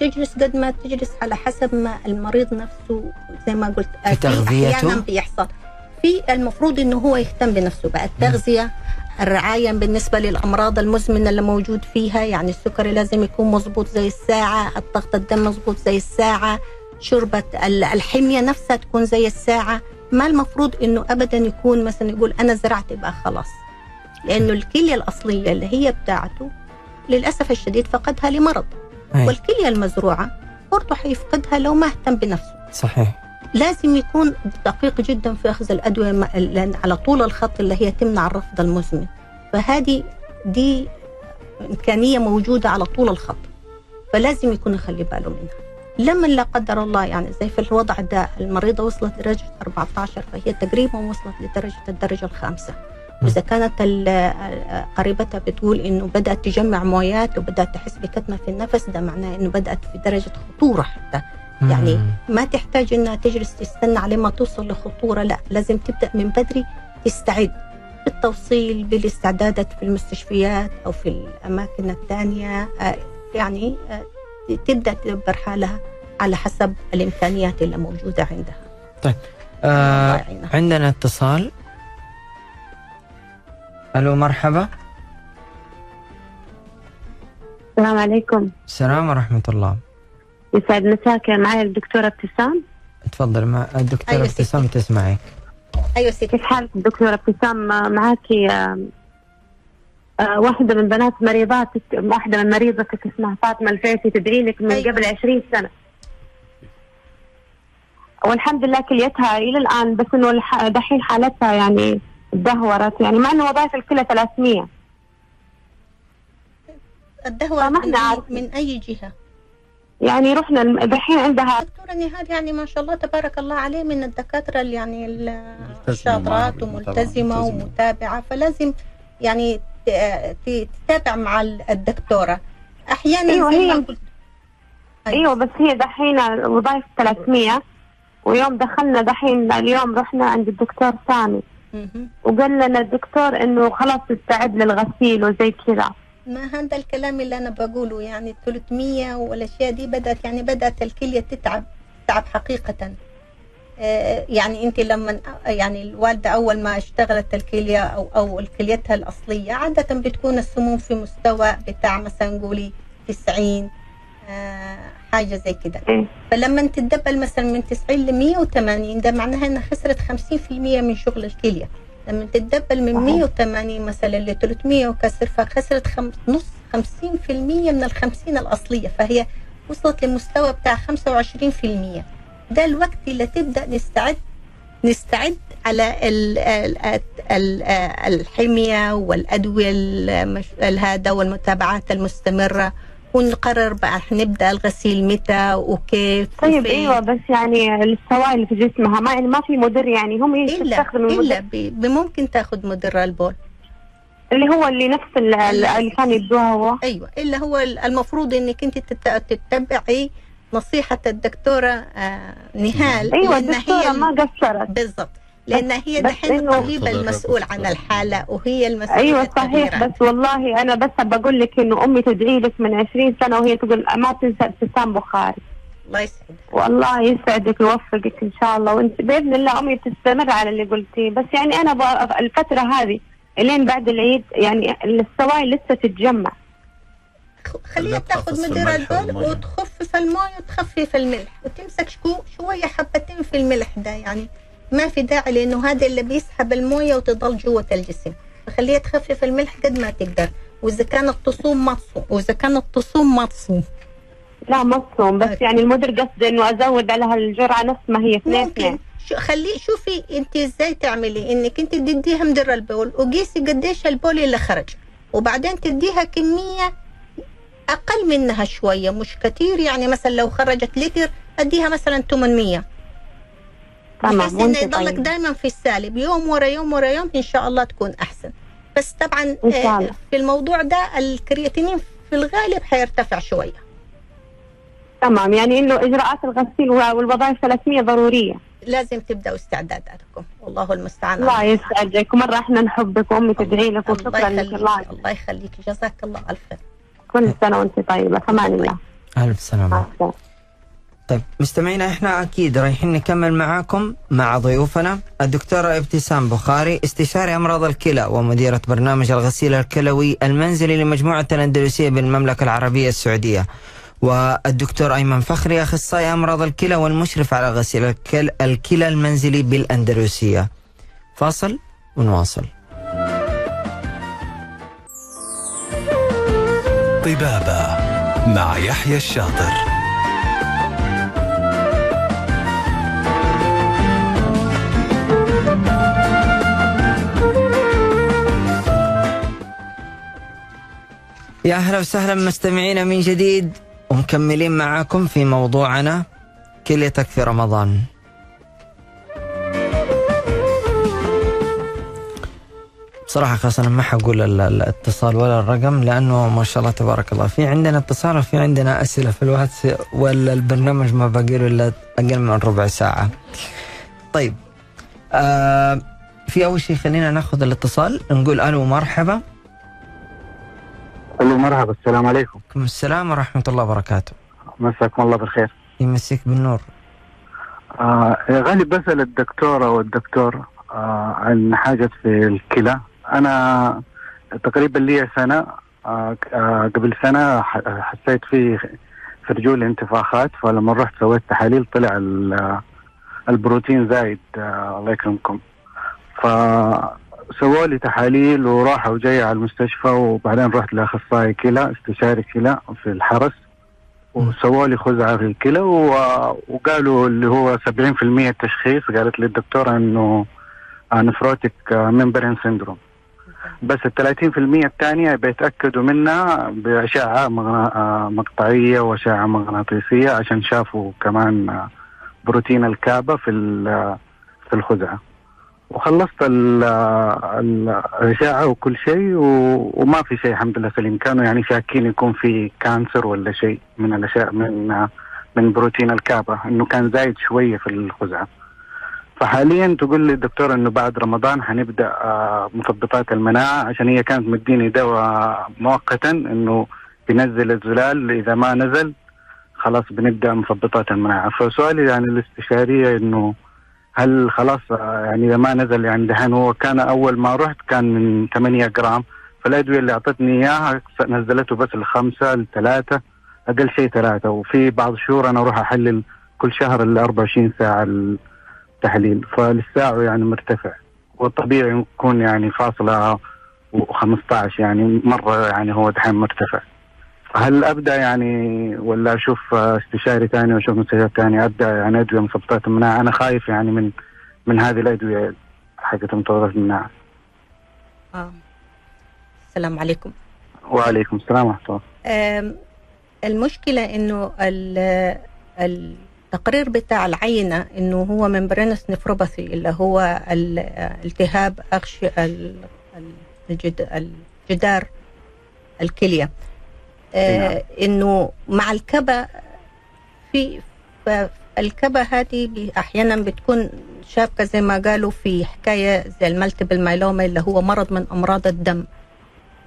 Speaker 3: تجلس قد ما تجلس على حسب ما المريض نفسه زي ما قلت
Speaker 2: في تغذيته؟
Speaker 3: أحيانا بيحصل. في المفروض إنه هو يهتم بنفسه بقى. التغذية الرعاية بالنسبة للأمراض المزمنة اللي موجود فيها يعني السكري لازم يكون مظبوط زي الساعة الضغط الدم مظبوط زي الساعة شربة ال- الحمية نفسها تكون زي الساعة. ما المفروض إنه ابدا يكون مثلا يقول أنا زرعت يبقى خلاص. لأنه الكلية الأصلية اللي هي بتاعته للأسف الشديد فقدها لمرض.
Speaker 2: أي.
Speaker 3: والكلية المزروعة برضه حيفقدها لو ما اهتم بنفسه.
Speaker 2: صحيح.
Speaker 3: لازم يكون دقيق جدا في أخذ الأدوية لأن على طول الخط اللي هي تمنع الرفض المزمن. فهذه دي إمكانية موجودة على طول الخط فلازم يكون يخلي باله منها. لما لا قدر الله يعني زي في الوضع ده المريضة وصلت لدرجه 14 فهي تقريبا وصلت لدرجة الدرجة الخامسة. واذا كانت قريبتها بتقول إنه بدأت تجمع مويات وبدأت تحس بكتمة في النفس ده معناه إنه بدأت في درجة خطورة حتى. يعني. ما تحتاج إنها تجلس تستنى على ما توصل لخطورة لا لازم تبدأ من بدري تستعد بالتوصيل بالاستعدادات في المستشفيات أو في الأماكن الثانية آه، يعني آه، تبدأ تدبر حالها على حسب الإمكانيات اللي موجودة عندها. الله
Speaker 2: آه. عندنا اتصال. ألو مرحبا.
Speaker 6: السلام عليكم.
Speaker 2: السلام ورحمة الله.
Speaker 6: يسعد مساك معي الدكتورة ابتسام.
Speaker 2: تفضل مع الدكتورة
Speaker 3: أيوة.
Speaker 2: ابتسام تسمعك
Speaker 3: أيوه ستي.
Speaker 6: كيف حالك دكتورة ابتسام؟ معاكي آه، آه، واحدة من بنات مريضاتك واحدة من مريضتك اسمها فاطمة الفيسي تدعي لك من
Speaker 3: أيوة.
Speaker 6: قبل 20 سنة. والحمد لله كليتها إلى الآن بس إنه الح- دحين حالتها يعني تدهورت. يعني مع إنه وظائف الكلى 300
Speaker 3: الدهوة
Speaker 6: فما
Speaker 3: من. من أي جهة؟
Speaker 6: يعني رحنا دحين عندها
Speaker 3: دكتورة نهاد يعني ما شاء الله تبارك الله عليه من الدكاترة اللي يعني الشاطرات
Speaker 4: ملتزمة.
Speaker 3: ومتابعة فلازم يعني تتابع مع ال- الدكتورة أحيانا
Speaker 6: أيوة،
Speaker 3: زي
Speaker 6: هي-
Speaker 3: قلت
Speaker 6: أيوه بس هي دحين وظائف 300 ويوم دخلنا دحين اليوم رحنا عند الدكتور سامي
Speaker 3: مهم.
Speaker 6: وقال لنا الدكتور إنه خلاص تستعد للغسيل وزي كذا
Speaker 3: ما هذا الكلام اللي أنا بقوله يعني 300 والأشياء دي بدأت يعني بدأت الكلية تتعب تتعب حقيقة. آه، يعني أنت لما يعني الوالدة أول ما اشتغلت الكلية أو أو كليتها الأصلية عادة بتكون السموم في مستوى بتاع مثلا قولي 90 آه، حاجة زي كده. فلما تتدبل مثلا من 90 ل 180 ده معناها إنها خسرت 50% من شغل الكلية. لما تتدبل من
Speaker 6: صحيح.
Speaker 3: 180 مثلا ل 300 وكسر فخسرت خم... نص 50% من ال 50 الأصلية فهي وصلت لمستوى بتاع 25% ده الوقت اللي تبدأ نستعد نستعد على ال ال ال الحمية والأدوية هذا والمتابعات المستمرة ونقرر بقى حنبدا الغسيل متى وكيف
Speaker 6: طيب
Speaker 3: وفين.
Speaker 6: إيوه بس يعني السوائل في جسمها ما يعني ما في مدر يعني هم إلا
Speaker 3: إلا بممكن تاخذ مدر البول.
Speaker 6: اللي هو اللي نفس ال- ال- اللي كان يدوها هو.
Speaker 3: أيوه إلا هو ال- المفروض إنك أنت تت- تتبعي نصيحة الدكتورة آه نهال أيوه
Speaker 6: الدكتورة
Speaker 3: ال-
Speaker 6: ما قصرت.
Speaker 3: بالضبط. لأن هي دحين
Speaker 6: إنه-
Speaker 3: الطبيب المسؤول عن الحالة وهي المسؤولة
Speaker 6: أيوه صحيح.
Speaker 3: الكبيرة.
Speaker 6: بس والله أنا بس بقول لك إنه أمي تدعي لك من 20 سنة وهي تقول ما تنسى ابتسام بخاري.
Speaker 3: الله يسعدها
Speaker 6: والله يسعدك ويوفقك إن شاء الله. وأنت بإذن الله أمي تستمر على اللي قلتيه. بس يعني أنا ب- الفترة هذه إلين بعد العيد يعني السوائل لسه تتجمع.
Speaker 3: خليها تاخذ
Speaker 4: الملح
Speaker 3: البول. وتخفف الماء وتخفف الملح. وتمسك شكو شوية حبتين في الملح ده يعني ما في داعي لأنه هذا اللي بيسحب الموية وتضل جوة الجسم. فخليها تخفف الملح قد ما تقدر. وإذا كانت تصوم ما تصوم وإذا كانت تصوم ما تصوم
Speaker 6: لا مصوم بس يعني المدير قصده إنه أزود عليها الجرعه نفس ما هي اثنين اثنين.
Speaker 3: شو خلي شوفي أنت إزاي تعملي. إنك أنت تديها مدر البول وقيسي قديش البول اللي خرج. وبعدين تديها كمية أقل منها شوية مش كتير. يعني مثلا لو خرجت لتر أديها مثلا 800
Speaker 6: تمام
Speaker 3: بحيث
Speaker 6: إنه
Speaker 3: يضلك دائما في السالب. يوم ورا يوم ورا يوم إن شاء الله تكون أحسن. بس طبعا
Speaker 6: إن شاء
Speaker 3: آه،
Speaker 6: الله.
Speaker 3: في الموضوع ده الكرياتينين في الغالب حيرتفع شوية.
Speaker 6: تمام. يعني إنه إجراءات الغسيل والوظائف الثلاثية ضرورية.
Speaker 3: لازم تبداوا استعداداتكم. والله المستعان.
Speaker 6: الله يسعدك. ومره إحنا نحبك وامي تدعي لك وشكرا لك.
Speaker 3: يخليك
Speaker 6: الله
Speaker 3: الله يخليك. جزاك الله ألف خير.
Speaker 6: كل سنة وأنت طيبة. كمان الله
Speaker 2: ألف سلامة.
Speaker 6: مع السلامة.
Speaker 2: طيب مستمعينا إحنا أكيد رايحين نكمل معاكم مع ضيوفنا. الدكتورة ابتسام بخاري استشاري أمراض الكلى ومديرة برنامج الغسيل الكلوي المنزلي لمجموعة الأندلسية بالمملكة العربية السعودية. والدكتور أيمن فخري أخصائي أمراض الكلى والمشرف على غسيل الكل- الكلى المنزلي بالأندلسية. فاصل ونواصل.
Speaker 1: طبابة مع يحيى الشاطر.
Speaker 2: يا أهلا وسهلا مستمعينا من جديد ومكملين معاكم في موضوعنا كليتك في رمضان. بصراحة خلاص أنا ما حقول ال- ال- الاتصال ولا الرقم لأنه ما شاء الله تبارك الله في عندنا اتصال وفي عندنا أسئلة في الواتس ولا البرنامج ما باقي له إلا أقل من ربع ساعة. طيب آه في أول شيء خلينا ناخذ الاتصال نقول ألو مرحبا.
Speaker 5: ألو مرحبا السلام عليكم
Speaker 2: عليكم السلام ورحمة الله وبركاته.
Speaker 5: مساكم الله بالخير
Speaker 2: يمسيك بالنور.
Speaker 5: آه غالب بسأل الدكتورة والدكتور آه عن حاجة في الكلى أنا تقريبا لي سنة آه آه قبل سنة ح- حسيت في في رجولي انتفاخات فلما رحت سويت تحاليل طلع ال- البروتين زايد آه الله يكرمكم فسووا لي تحاليل وراحة وجاية على المستشفى وبعدين رحت لأخصائي كلى استشاري كلى في الحرس. وسووا لي خزعة في الكلى وقالوا اللي هو 70% التشخيص. قالت لي الدكتوره إنه nephrotic membrane syndrome بس ال 30% الثانية بيتأكدوا منها بأشعة مقطعية وأشعة مغناطيسية عشان شافوا كمان بروتين الكعبة في في الخزعة. وخلصت ال- ال- الاشعه وكل شيء وما في شيء الحمد لله سليم كانوا يعني شاكين يكون في كانسر ولا شيء من الأشياء من من بروتين الكعبة إنه كان زايد شوية في الخزعة. فحاليا تقول لي الدكتور إنه بعد رمضان حنبدأ آه، مثبطات المناعة عشان هي كانت مديني دواء مؤقتا إنه بينزل الزلال إذا ما نزل خلاص بنبدأ مثبطات المناعة. فسؤالي يعني الاستشارية إنه هل خلاص آه، يعني إذا ما نزل يعني دحين هو كان أول ما رحت كان من 8 جرام. فالادويه اللي أعطتني إياها نزلته بس الخمسة الثلاثة أقل شيء ثلاثة. وفي بعض الشهور أنا أروح أحلل كل شهر ال 24 ساعة التحليل. فلساعه يعني مرتفع. والطبيعي يكون يعني فاصلة و15 يعني مرة يعني هو دحين مرتفع. فهل أبدأ يعني ولا أشوف استشاري ثاني وأشوف مستشفى ثاني أبدأ يعني أدوية مثبطات المناعه أنا خايف يعني من من هذه الأدوية حقت مثبطات المناعه
Speaker 3: آه. السلام عليكم.
Speaker 5: وعليكم السلام ورحمة الله.
Speaker 3: آم، المشكلة إنه ال- التقرير بتاع العينة إنه هو ممبرينس نفروباثي اللي هو ال- التهاب أغشي ال- الجد- الجدار الكلية. آه، إنه مع الكبا في الكبا هذه أحيانا بتكون شابكة زي ما قالوا في حكاية زي ال multiple myeloma اللي هو مرض من أمراض الدم.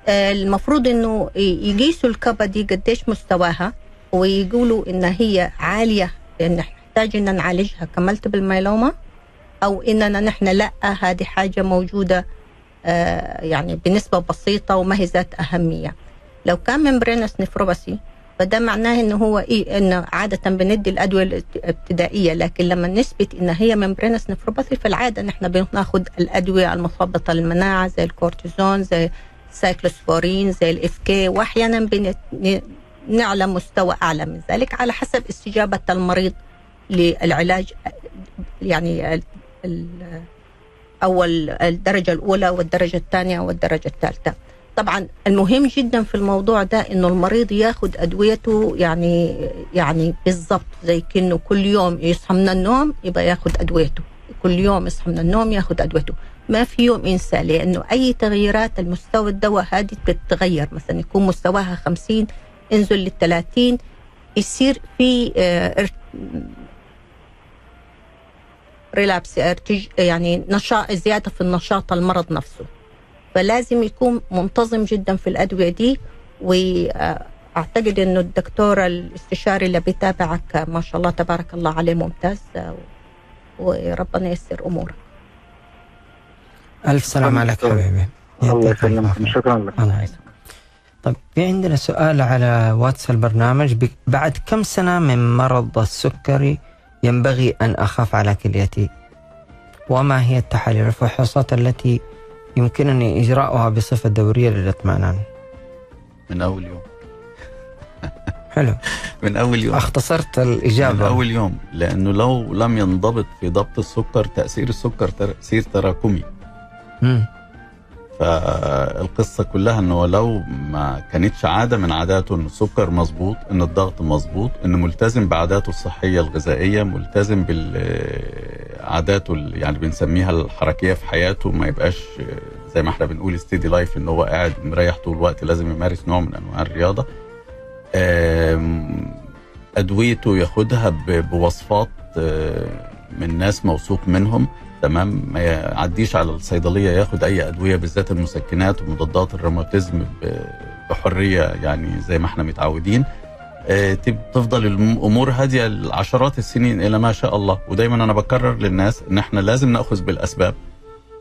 Speaker 3: آه، المفروض إنه يقيسوا الكبا دي قديش مستواها ويقولوا إن هي عالية إن نحتاج إن نعالجها ك multiple myeloma أو إننا نحن لأ هذه حاجة موجودة آه، يعني بنسبة بسيطة وما هي ذات أهمية. لو كان membranous nephropathy فده معناه إنه هو إيه؟ انه عادة بندي الأدوية الابتدائية لكن لما نثبت إن هي membranous nephropathy في العاده ان إحنا بناخد الأدوية المثبطة للمناعه زي الكورتيزون زي سايكلوسفورين زي ال FK واحيانا بن- نعلم مستوى أعلى من ذلك على حسب استجابة المريض للعلاج يعني أول الدرجة الأولى والدرجة الثانية والدرجة الثالثة. طبعا المهم جدا في الموضوع ده إنه المريض ياخد أدويته يعني يعني بالضبط زي كأنه كل يوم يصحى من النوم يبقى ياخد أدويته. كل يوم يصحى من النوم ياخد أدويته. ما في يوم ينسى لأنه أي تغييرات المستوى الدواء هذه بتتغير. مثلا يكون مستواها 50 انزل لل 30 يصير في آه، ريلابس يعني نشاط زيادة في النشاط المرض نفسه. فلازم يكون منتظم جدا في الأدوية دي وأعتقد إنه الدكتور الاستشاري اللي بيتابعك ما شاء الله تبارك الله عليه ممتاز وربنا ييسر أمورك.
Speaker 2: ألف سلام عليك حبيبي.
Speaker 7: الله يسلمك. شكرا لك.
Speaker 2: الله يسلمك. طيب في عندنا سؤال على واتس البرنامج. بعد كم سنة من مرض السكري ينبغي أن أخاف على كليتي؟ وما هي التحاليل؟ والفحوصات التي يمكنني إجراؤها بصفة دورية للإطمئنان.
Speaker 4: من أول يوم.
Speaker 2: حلو.
Speaker 4: من أول يوم.
Speaker 2: اختصرت
Speaker 4: من
Speaker 2: الإجابة
Speaker 4: أول يوم لأنه لو لم ينضبط في ضبط السكر تأثير السكر تأثير تراكمي.
Speaker 2: مم.
Speaker 4: فالقصة كلها إنه لو ما كانتش عادة من عاداته ان السكر مظبوط إن الضغط مظبوط إنه ملتزم بعاداته الصحية الغذائية ملتزم بالعاداته يعني بنسميها الحركية في حياته ما يبقاش زي ما إحنا بنقول ستيدي لايف إن هو قاعد مريح طول الوقت لازم يمارس نوع من أنواع الرياضة. آم، أدويته ياخدها بوصفات آه، من ناس موثوق منهم. تمام؟ ما يعديش على الصيدلية ياخد أي أدوية بالذات المسكنات ومضادات الروماتيزم بحرية يعني زي ما إحنا متعودين. آه، تفضل الأمور هادية لعشرات السنين إلى ما شاء الله. ودايما أنا بكرر للناس إن إحنا لازم نأخذ بالأسباب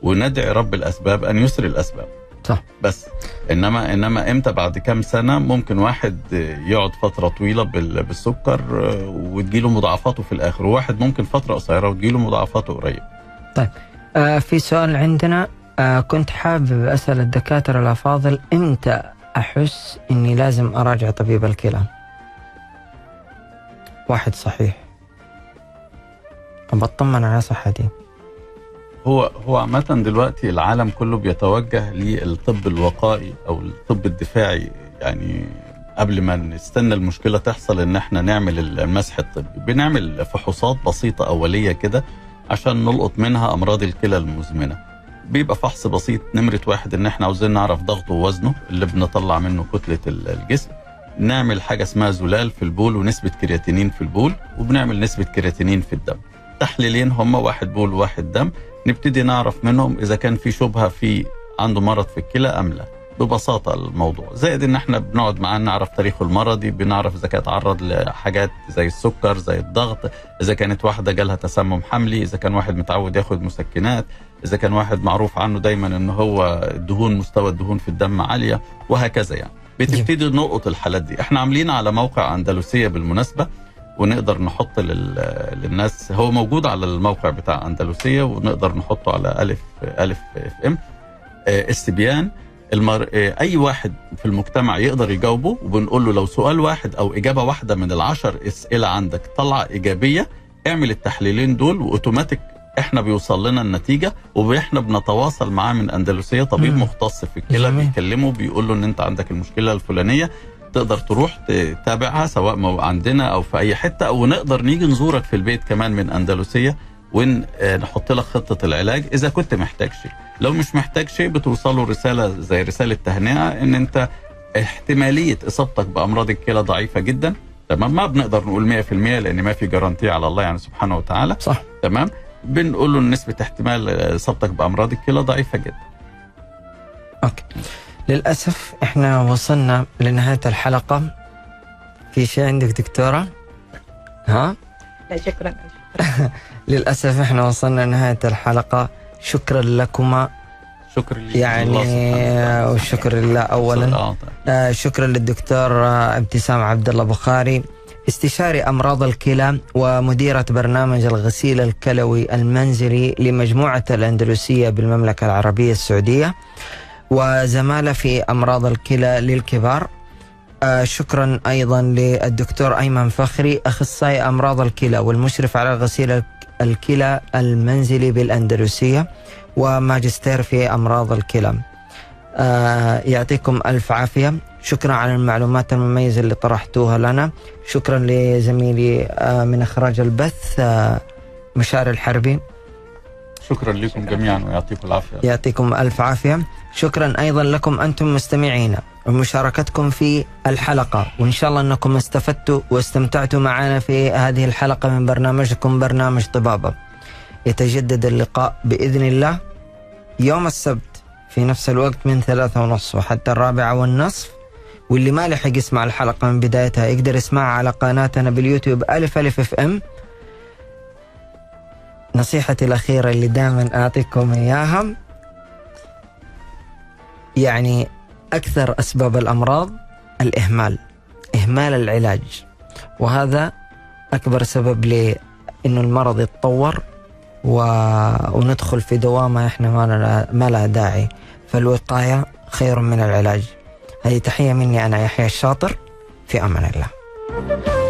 Speaker 4: وندعي رب الأسباب أن يسر الأسباب.
Speaker 2: صح.
Speaker 4: بس. إنما إنما إمتى؟ بعد كام سنة ممكن واحد يقعد فترة طويلة بال- بالسكر آه، وتجيله مضاعفاته في الآخر. وواحد ممكن فترة قصيرة وتجيله مضاعفاته قريب.
Speaker 2: آه في سؤال عندنا آه كنت حابب أسأل الدكاترة الأفاضل إمتى أحس إني لازم أراجع طبيب الكلى؟ واحد صحيح. بطمن على صحتي.
Speaker 4: هو هو عامة دلوقتي العالم كله بيتوجه للطب الوقائي أو الطب الدفاعي يعني قبل ما نستنى المشكلة تحصل إن إحنا نعمل المسح الطبي. بنعمل فحوصات بسيطة أولية كده عشان نلقط منها أمراض الكلى المزمنة. بيبقى فحص بسيط نمرة واحد إن إحنا عاوزين نعرف ضغطه ووزنه اللي بنطلع منه كتلة ال- الجسم. نعمل حاجة اسمها زلال في البول ونسبة كرياتينين في البول وبنعمل نسبة كرياتينين في الدم. تحليلين هما واحد بول وواحد دم. نبتدي نعرف منهم إذا كان في شبهة في عنده مرض في الكلى أم لا. ببساطة الموضوع. زائد إن إحنا بنقعد معاه نعرف تاريخه المرضي بنعرف إذا كان اتعرض لحاجات زي السكر زي الضغط إذا كانت واحدة جالها تسمم حملي إذا كان واحد متعود ياخد مسكنات إذا كان واحد معروف عنه دايما إن هو الدهون مستوى الدهون في الدم عالية وهكذا يعني. بتبتدي نلقط الحالات دي. إحنا عاملين على موقع أندلسية بالمناسبة ونقدر نحط لل... للناس هو موجود على الموقع بتاع أندلسية ونقدر نحطه على ألف ألف إف إم. آه، استبيان المر... آه، أي واحد في المجتمع يقدر يجاوبه وبنقول له لو سؤال واحد أو إجابة واحدة من العشر أسئلة عندك طلع إيجابية اعمل التحليلين دول وأوتوماتيك إحنا بيوصل لنا النتيجة وإحنا بنتواصل معاه من أندلسية طبيب
Speaker 2: مم.
Speaker 4: مختص في الكلى. بيكلمه بيقول له إن أنت عندك المشكلة الفلانية تقدر تروح تتابعها سواء عندنا أو في أي حتة أو نقدر نيجي نزورك في البيت كمان من أندلسية ونحط لك خطة العلاج إذا كنت محتاج شيء لو مش محتاج شيء بتوصله رسالة زي رسالة تهنئة إن أنت احتمالية إصابتك بأمراض الكلى ضعيفة جدا تمام؟ ما بنقدر نقول 100% لأن ما في جارانتي على الله يعني سبحانه وتعالى
Speaker 2: صح.
Speaker 4: تمام؟ بنقول له نسبة احتمال إصابتك بأمراض الكلى ضعيفة جدا.
Speaker 2: أوكي. للأسف إحنا وصلنا لنهاية الحلقة. في شيء عندك دكتورة؟ ها؟
Speaker 3: لا شكرا.
Speaker 2: للأسف إحنا وصلنا لنهاية الحلقة. شكرا لكما.
Speaker 4: شكرا لله
Speaker 2: يعني. والشكر لله اولا.
Speaker 4: آه،
Speaker 2: آه، شكرا للدكتور آه، ابتسام عبد الله بخاري. استشاري أمراض الكلى ومديرة برنامج الغسيل الكلوي المنزلي لمجموعة الأندلسية بالمملكة العربية السعودية وزمالة في أمراض الكلى للكبار. آه، شكرا أيضا للدكتور أيمن فخري أخصائي أمراض الكلى والمشرف على غسيل الكلى المنزلي بالأندلسية وماجستير في أمراض الكلى. آه، يعطيكم ألف عافية، شكرا على المعلومات المميزة اللي طرحتوها لنا، شكرا لزميلي آه، من إخراج البث آه، مشاري الحربي.
Speaker 4: شكرا لكم جميعا ويعطيكم العافية.
Speaker 2: يعطيكم ألف عافية. شكرا أيضا لكم أنتم مستمعينا ومشاركتكم في الحلقة. وإن شاء الله أنكم استفدتوا واستمتعتوا معنا في هذه الحلقة من برنامجكم برنامج طبابة. يتجدد اللقاء بإذن الله. يوم السبت في نفس الوقت من ثلاثة ونصف وحتى الرابعة والنصف. واللي ما لحق يسمع الحلقة من بدايتها يقدر يسمعها على قناتنا باليوتيوب ألف ألف إف إم. نصيحتي الأخيرة اللي دائما أعطيكم إياها. يعني أكثر أسباب الأمراض الإهمال إهمال العلاج وهذا أكبر سبب لأنه المرض يتطور و... وندخل في دوامة إحنا ما لها, ما لها داعي فالوقاية خير من العلاج. هذه تحية مني أنا يحيى الشاطر في أمان الله.